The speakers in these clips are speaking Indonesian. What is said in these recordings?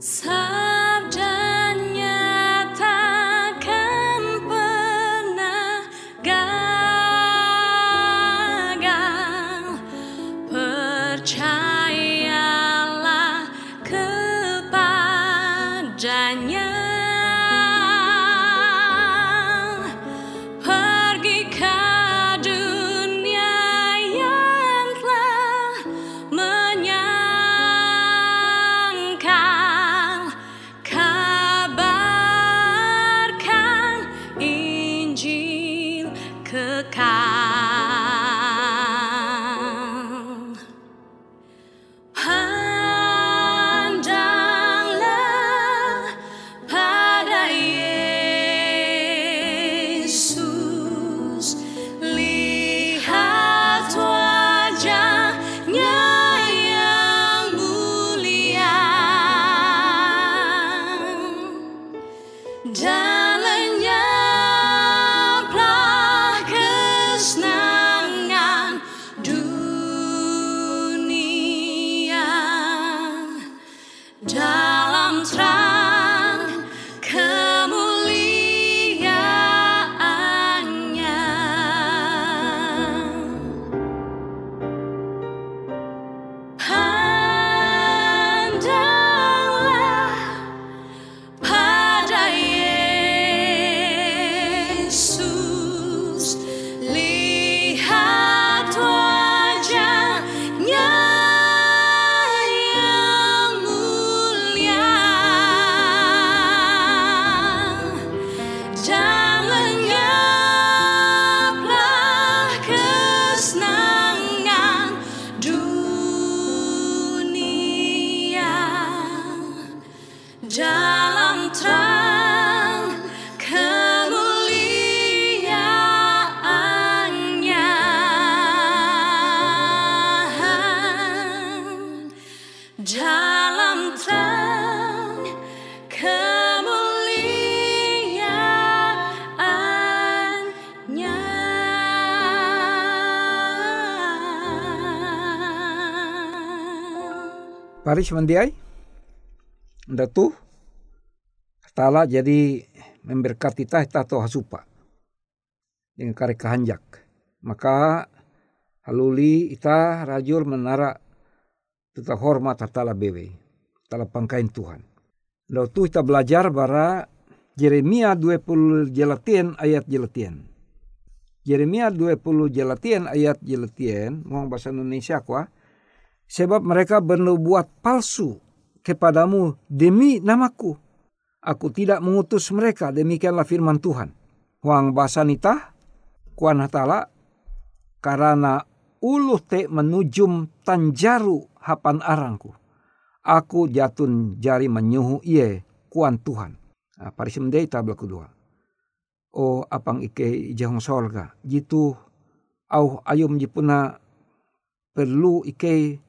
Sa Paris mandiai. Datu. Tala jadi memberkati ta tato hasupa. Dengan kare kahanjak. Maka haluli ita rajul menara kita hormat tala bewe. Tala pangkain Tuhan. Lalu tu kita belajar bara Jeremia 20 jelatien ayat jelatien. Jeremia 20 jelatien ayat jelatien. Ngomong bahasa Indonesia kuah sebab mereka bernubuat palsu kepadamu demi namaku. Aku tidak mengutus mereka, demikianlah firman Tuhan. Huang basanita, kuan hatala, karena uluh te menujum tanjaru hapan arangku. Aku jatun jari menyuhu iye kuan Tuhan. Nah, mendei tabla kedua. O apang ike jahong sorga. Jitu au ayum jipuna perlu ike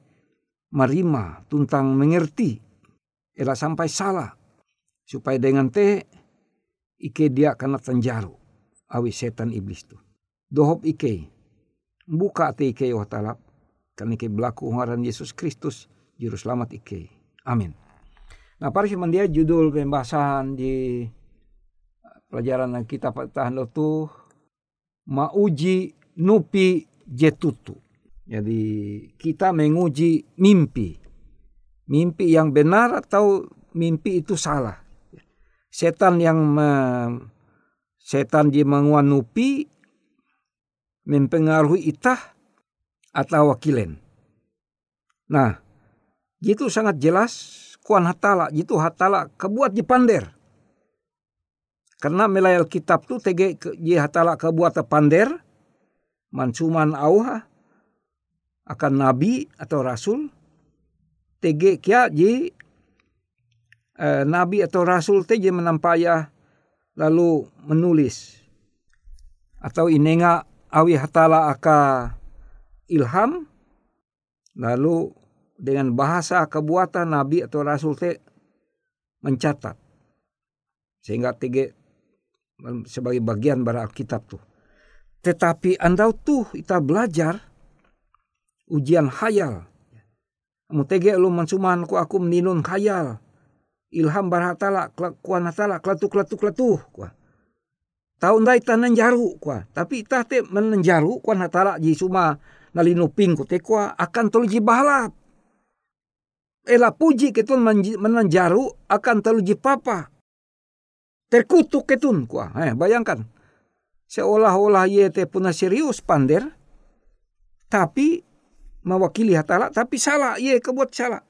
marima tuntang mengerti. Ela sampai salah. Supaya dengan te ike dia kena tenjaru. Awi setan iblis tu. Dohop ike. Buka te ike wa talap. Kan ike berlaku ngaran Yesus Kristus. Juru selamat ike. Amin. Nah, para dia judul pembahasan di pelajaran kita tahan itu mauji nupi jetutu. Jadi kita menguji mimpi. Mimpi yang benar atau mimpi itu salah. Setan yang me, setan di menguanupi mempengaruhi itah atau wakilen. Nah, itu sangat jelas kuan hatala itu hatala kebuat di pander. Karena melayal kitab tu tege je hatala kebuat pander mansuman auha akan nabi atau rasul. Tege kia je eh, nabi atau rasul teje menampaya lalu menulis. Atau inenga awi hatala aka ilham lalu dengan bahasa kebuatan nabi atau rasul te mencatat. Sehingga tiga sebagai bagian bara Alkitab tuh. Tetapi anda tuh kita belajar ujian khayal. Kamu tege lu mensuman ku aku meninun khayal. Ilham barhatala kuan hatala klatu klatu klatu kuah. Tahu ndai tanan jaru kuah. Tapi itah te menenjaru kuan hatala ji suma nalinu ku te kuah akan tolji bahalap. Ela puji ketun menanjaru akan teluji papa. Terkutuk ketun kuah. Eh, bayangkan. Seolah-olah ye te puna serius pander. Tapi mewakili hatala tapi salah ye kebuat salah.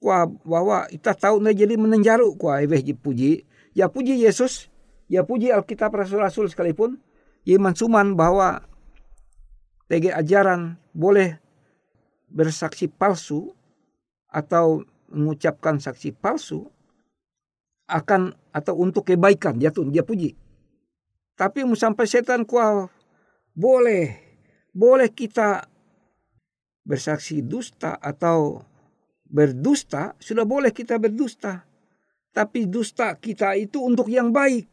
Kuah bahwa kita tahu na jadi menanjaru kuah eweh puji. Ya puji Yesus. Ya puji Alkitab Rasul-Rasul sekalipun. Ye mansuman bahwa TG ajaran boleh bersaksi palsu atau mengucapkan saksi palsu akan atau untuk kebaikan dia tuh dia puji. Tapi sampai setan kuah boleh boleh kita bersaksi dusta atau berdusta sudah boleh kita berdusta. Tapi dusta kita itu untuk yang baik.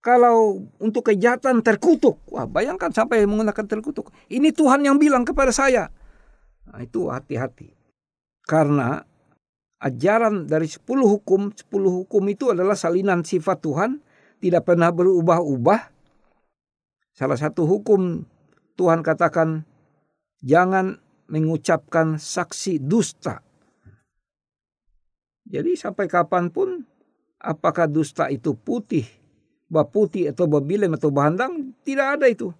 Kalau untuk kejahatan terkutuk, wah bayangkan sampai menggunakan terkutuk. Ini Tuhan yang bilang kepada saya. Nah, itu hati-hati. Karena ajaran dari 10 hukum, 10 hukum itu adalah salinan sifat Tuhan, tidak pernah berubah-ubah. Salah satu hukum Tuhan katakan, jangan mengucapkan saksi dusta. Jadi sampai kapan pun, apakah dusta itu putih, putih atau babilem atau bahandang, tidak ada itu.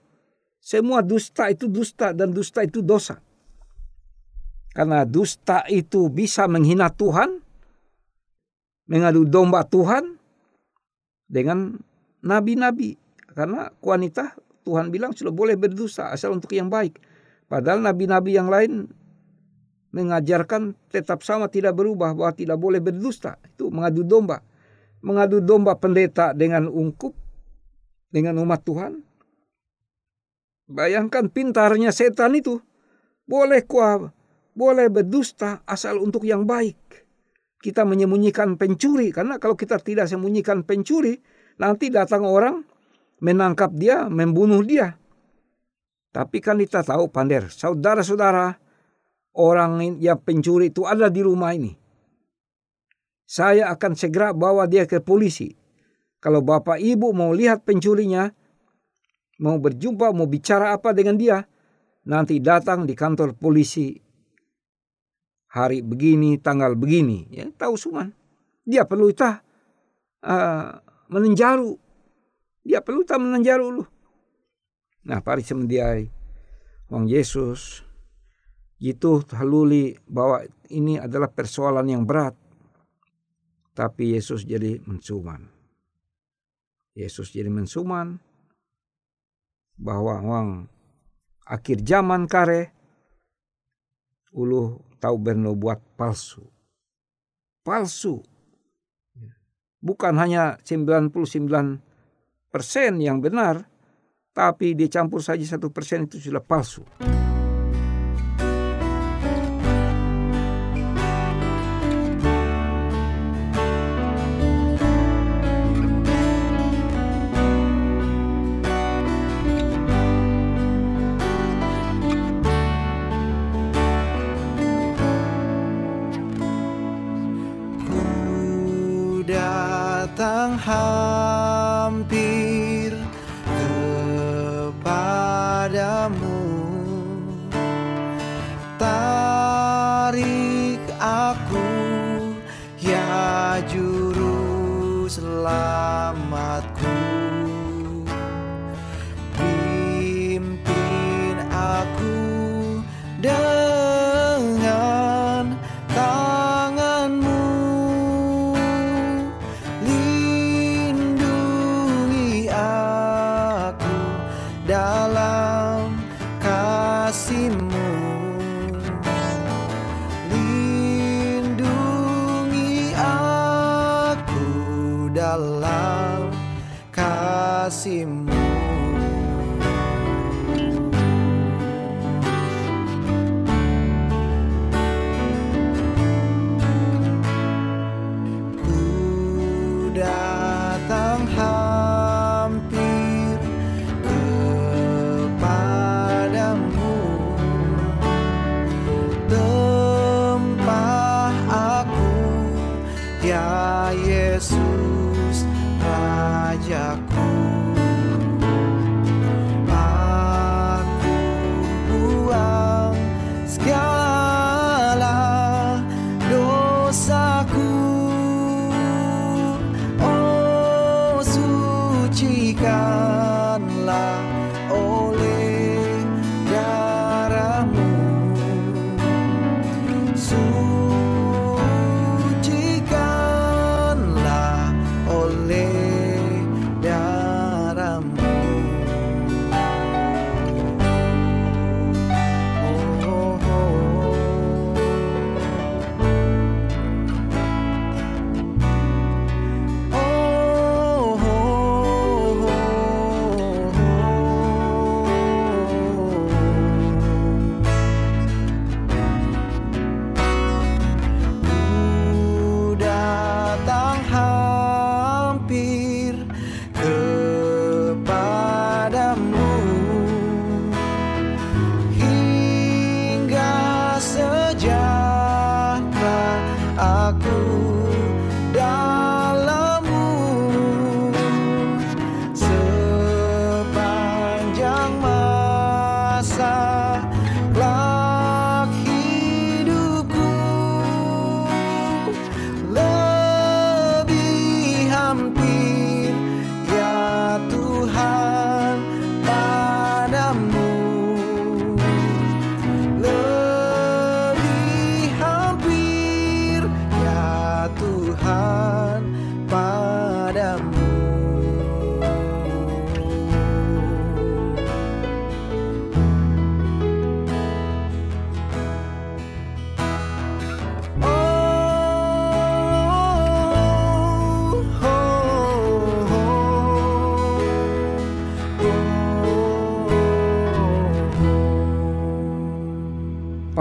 Semua dusta itu dusta dan dusta itu dosa. Karena dusta itu bisa menghina Tuhan, mengadu domba Tuhan dengan nabi-nabi. Karena wanita Tuhan bilang sudah boleh berdusta asal untuk yang baik. Padahal nabi-nabi yang lain mengajarkan tetap sama tidak berubah bahwa tidak boleh berdusta. Itu mengadu domba. Mengadu domba pendeta dengan ungkup dengan umat Tuhan. Bayangkan pintarnya setan itu. Boleh kuah boleh berdusta asal untuk yang baik. Kita menyembunyikan pencuri karena kalau kita tidak sembunyikan pencuri, nanti datang orang menangkap dia, membunuh dia. Tapi kan kita tahu pander, saudara-saudara, orang yang pencuri itu ada di rumah ini. Saya akan segera bawa dia ke polisi. Kalau bapak ibu mau lihat pencurinya, mau berjumpa, mau bicara apa dengan dia, nanti datang di kantor polisi hari begini, tanggal begini. Ya, tahu suman. Dia perlu itah uh, menenjaru. Dia perlu itah menenjaru lu. Nah, pari semendiai Wong Yesus itu haluli bahwa ini adalah persoalan yang berat. Tapi Yesus jadi mensuman. Yesus jadi mensuman bahwa wang akhir zaman kare ulu tahu berno buat palsu. Palsu. Bukan hanya 99 persen yang benar, tapi dicampur saja satu persen itu sudah palsu. juru selamatku.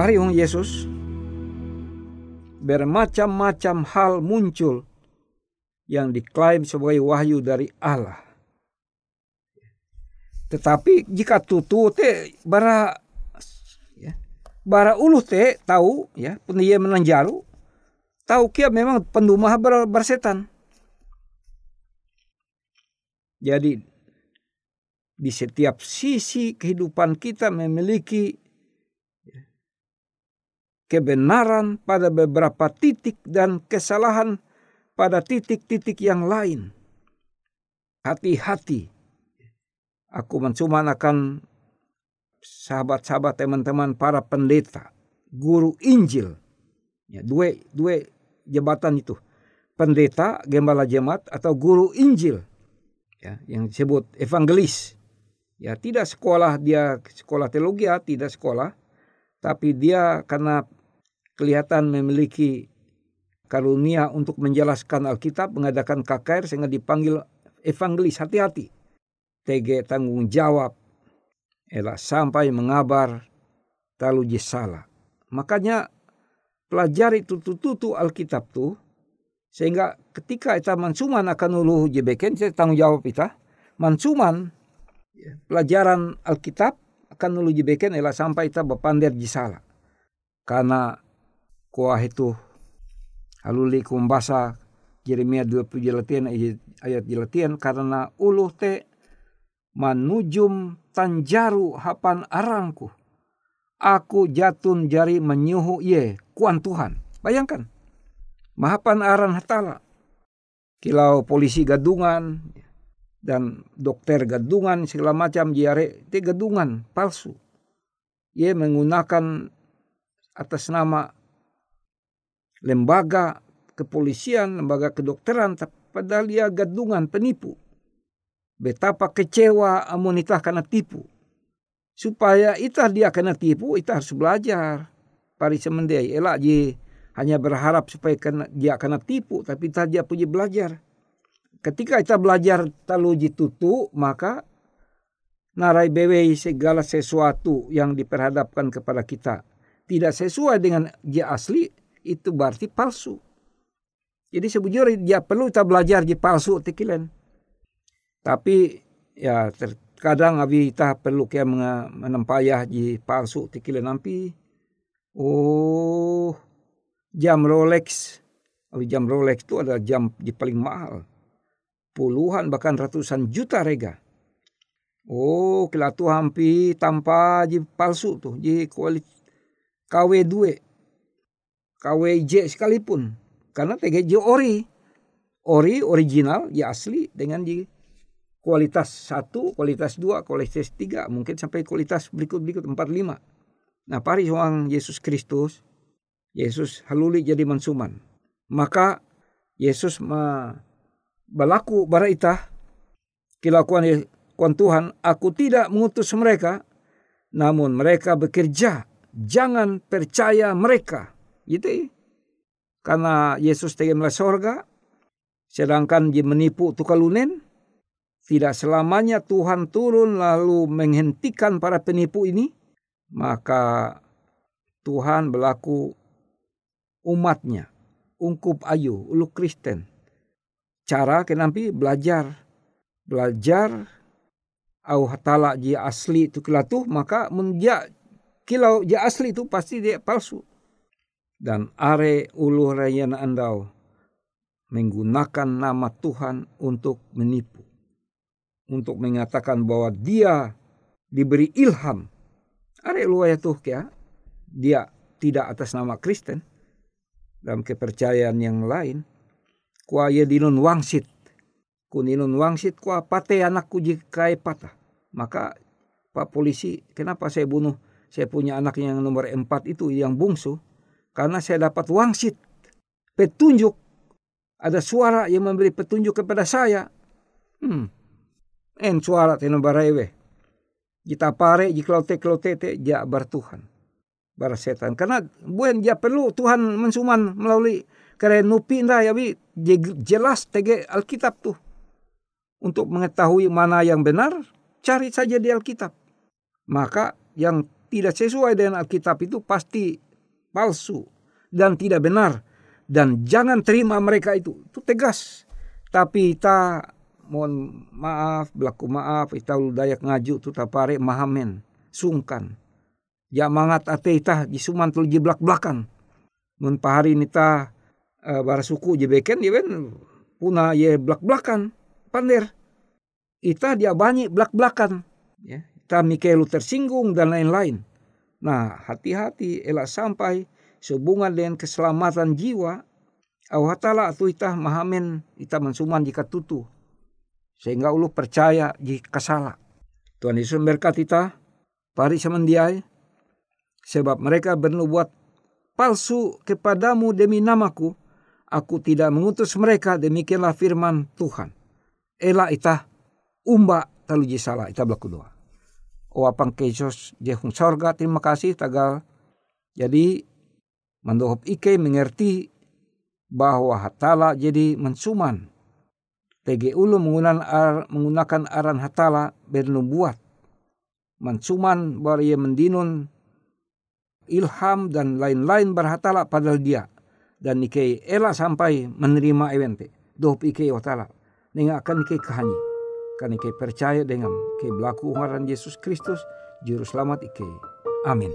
Pariung Yesus bermacam-macam hal muncul yang diklaim sebagai wahyu dari Allah. Tetapi jika tutu te bara ya, bara ulu te tahu ya pendia menanjaru tahu kia memang pendumah ber, bersetan. Jadi di setiap sisi kehidupan kita memiliki kebenaran pada beberapa titik dan kesalahan pada titik-titik yang lain. Hati-hati. Aku mencuman akan sahabat-sahabat teman-teman para pendeta, guru Injil. Ya, dua, dua jabatan itu. Pendeta, gembala jemaat atau guru Injil. Ya, yang disebut evangelis. Ya, tidak sekolah dia sekolah teologi, tidak sekolah Tapi dia karena kelihatan memiliki karunia untuk menjelaskan Alkitab, mengadakan KKR sehingga dipanggil evangelis. Hati-hati. TG tanggung jawab. Elah sampai mengabar terlalu salah. Makanya pelajari tutu-tutu Alkitab tuh sehingga ketika kita mansuman akan ulu jebeken saya tanggung jawab kita mansuman pelajaran Alkitab akan ulu jebeken elah sampai kita berpandir salah karena kuah itu haluli kumbasa Yeremia 20 jelatian ayat jelatian karena ulu te manujum tanjaru hapan arangku. Aku jatun jari menyuhu ye kuan Tuhan. Bayangkan. Mahapan aran hatala. Kilau polisi gadungan dan dokter gadungan segala macam jare te gadungan palsu. Ye menggunakan atas nama lembaga kepolisian, lembaga kedokteran, padahal dia gadungan penipu. Betapa kecewa amunitah karena tipu. Supaya itah dia kena tipu, itah harus belajar. Pari semendai, elak je hanya berharap supaya kena, dia kena tipu, tapi itah dia puji belajar. Ketika kita belajar talu tutu, maka narai bewe segala sesuatu yang diperhadapkan kepada kita tidak sesuai dengan dia asli, itu berarti palsu. Jadi sebujur dia perlu kita belajar di palsu tikilen. Tapi ya terkadang abi kita perlu kia menempayah di palsu tikilen nampi. Oh jam Rolex. Abi jam Rolex itu adalah jam di paling mahal. Puluhan bahkan ratusan juta rega. Oh, kila tu hampi tanpa ji palsu tuh, ji kualitas KW2 KWJ sekalipun. Karena TGJ ori. Ori original ya asli dengan di kualitas satu, kualitas dua, kualitas tiga, mungkin sampai kualitas berikut-berikut empat lima. Nah pari soang Yesus Kristus, Yesus haluli jadi mansuman. Maka Yesus ma balaku bara itah kilakuan kuan Tuhan, aku tidak mengutus mereka, namun mereka bekerja. Jangan percaya mereka. Gitu. Karena Yesus melalui sorga, sedangkan dia menipu tukalunen, tidak selamanya Tuhan turun lalu menghentikan para penipu ini, maka Tuhan berlaku umatnya, ungkup ayu, ulu Kristen. Cara kenampi belajar, belajar au hatala dia asli itu kelatuh, maka menjak kilau dia asli itu pasti dia palsu dan are ulu rayan andau menggunakan nama Tuhan untuk menipu. Untuk mengatakan bahwa dia diberi ilham. Are ulu tuh ya, dia tidak atas nama Kristen. Dalam kepercayaan yang lain. Kua ye dinun wangsit. Kuninun wangsit kua pate anakku jika patah. Maka Pak polisi, kenapa saya bunuh? Saya punya anak yang nomor empat itu yang bungsu karena saya dapat wangsit, petunjuk. Ada suara yang memberi petunjuk kepada saya. Hmm. En suara teno barewe. Kita pare jiklote klotete ja bar Tuhan. Bar setan. Karena buen ja perlu Tuhan mensuman melalui keren nupi nda ya bi jelas tege Alkitab tuh. Untuk mengetahui mana yang benar, cari saja di Alkitab. Maka yang tidak sesuai dengan Alkitab itu pasti palsu dan tidak benar. Dan jangan terima mereka itu. Itu tegas. Tapi kita mohon maaf berlaku maaf kita dayak ngaju tu tapare mahamen sungkan. Ya mangat ate ita suman tul jiblak belakan mun pahari nita uh, bara suku jebeken ya puna ye blak belakan pandir ita dia banyak blak belakan ya kita mikelu tersinggung dan lain-lain Nah, hati-hati elak sampai sehubungan dengan keselamatan jiwa. Allah Ta'ala atau itah mahamen ita mensuman jika tutu. Sehingga ulu percaya jika salah. Tuhan Yesus berkat kita. Pari semendiai. Sebab mereka bernubuat palsu kepadamu demi namaku. Aku tidak mengutus mereka demikianlah firman Tuhan. Ela itah umba talu salah itah berdoa. O apang Yesus jehung sorga terima kasih tagal Jadi mendohop ike mengerti bahwa hatala jadi mensuman. TG ulu menggunakan, ar, menggunakan aran hatala bernubuat. Mensuman bahwa ia mendinun ilham dan lain-lain berhatala padahal dia. Dan ike ela sampai menerima evente. Dohop ike hatala. Nenga akan ike kehanyi. Kan ike percaya dengan ke belaku umaran Yesus Kristus. Juru selamat ike. Amin.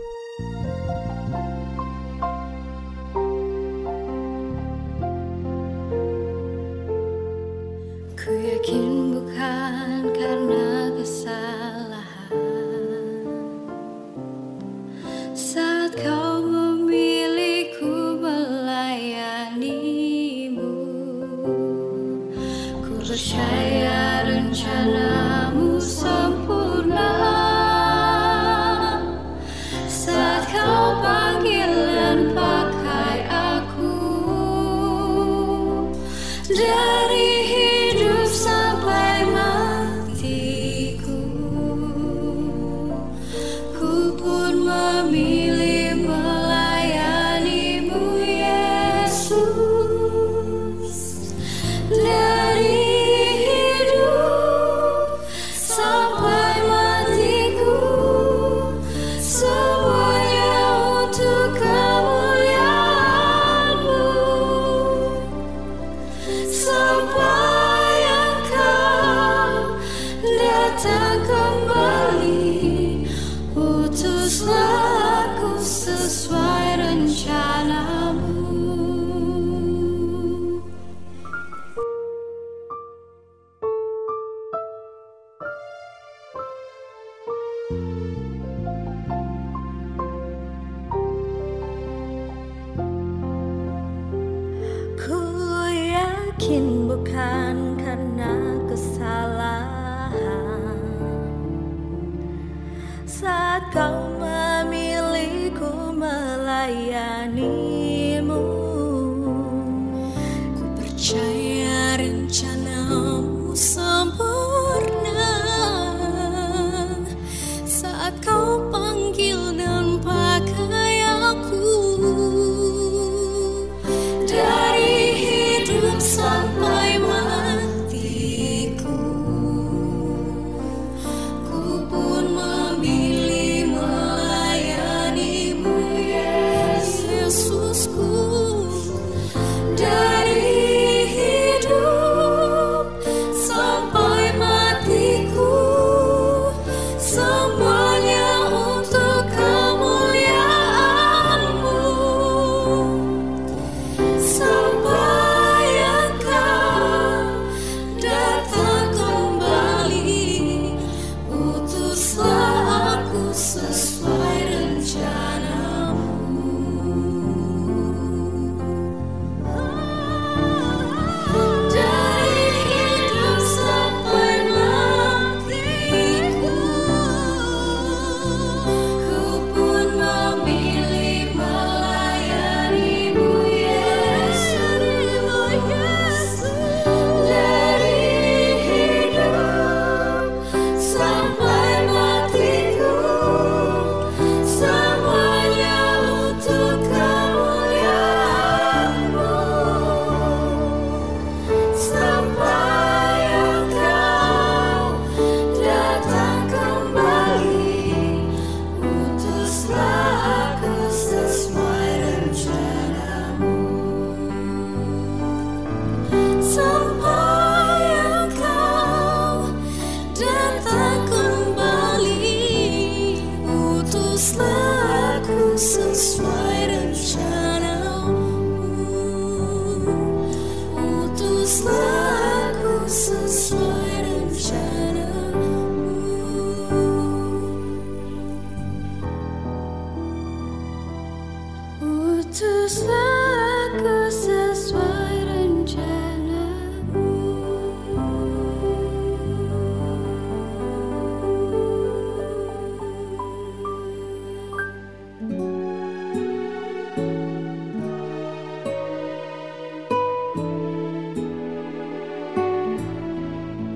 was love.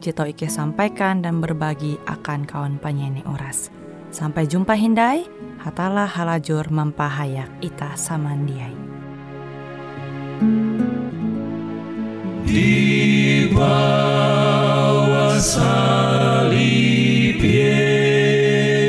jito Ike sampaikan dan berbagi akan kawan panyene Uras. Sampai jumpa Hindai, hatalah halajur mempahayak ita samandiai. Di bawah salib Yesus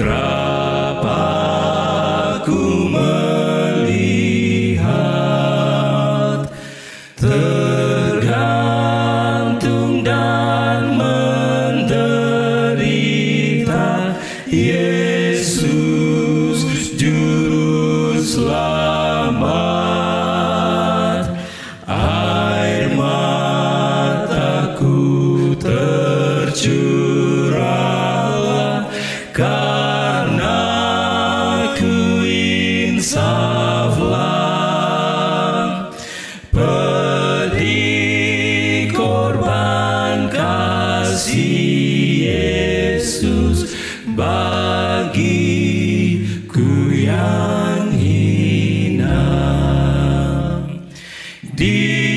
Yesus di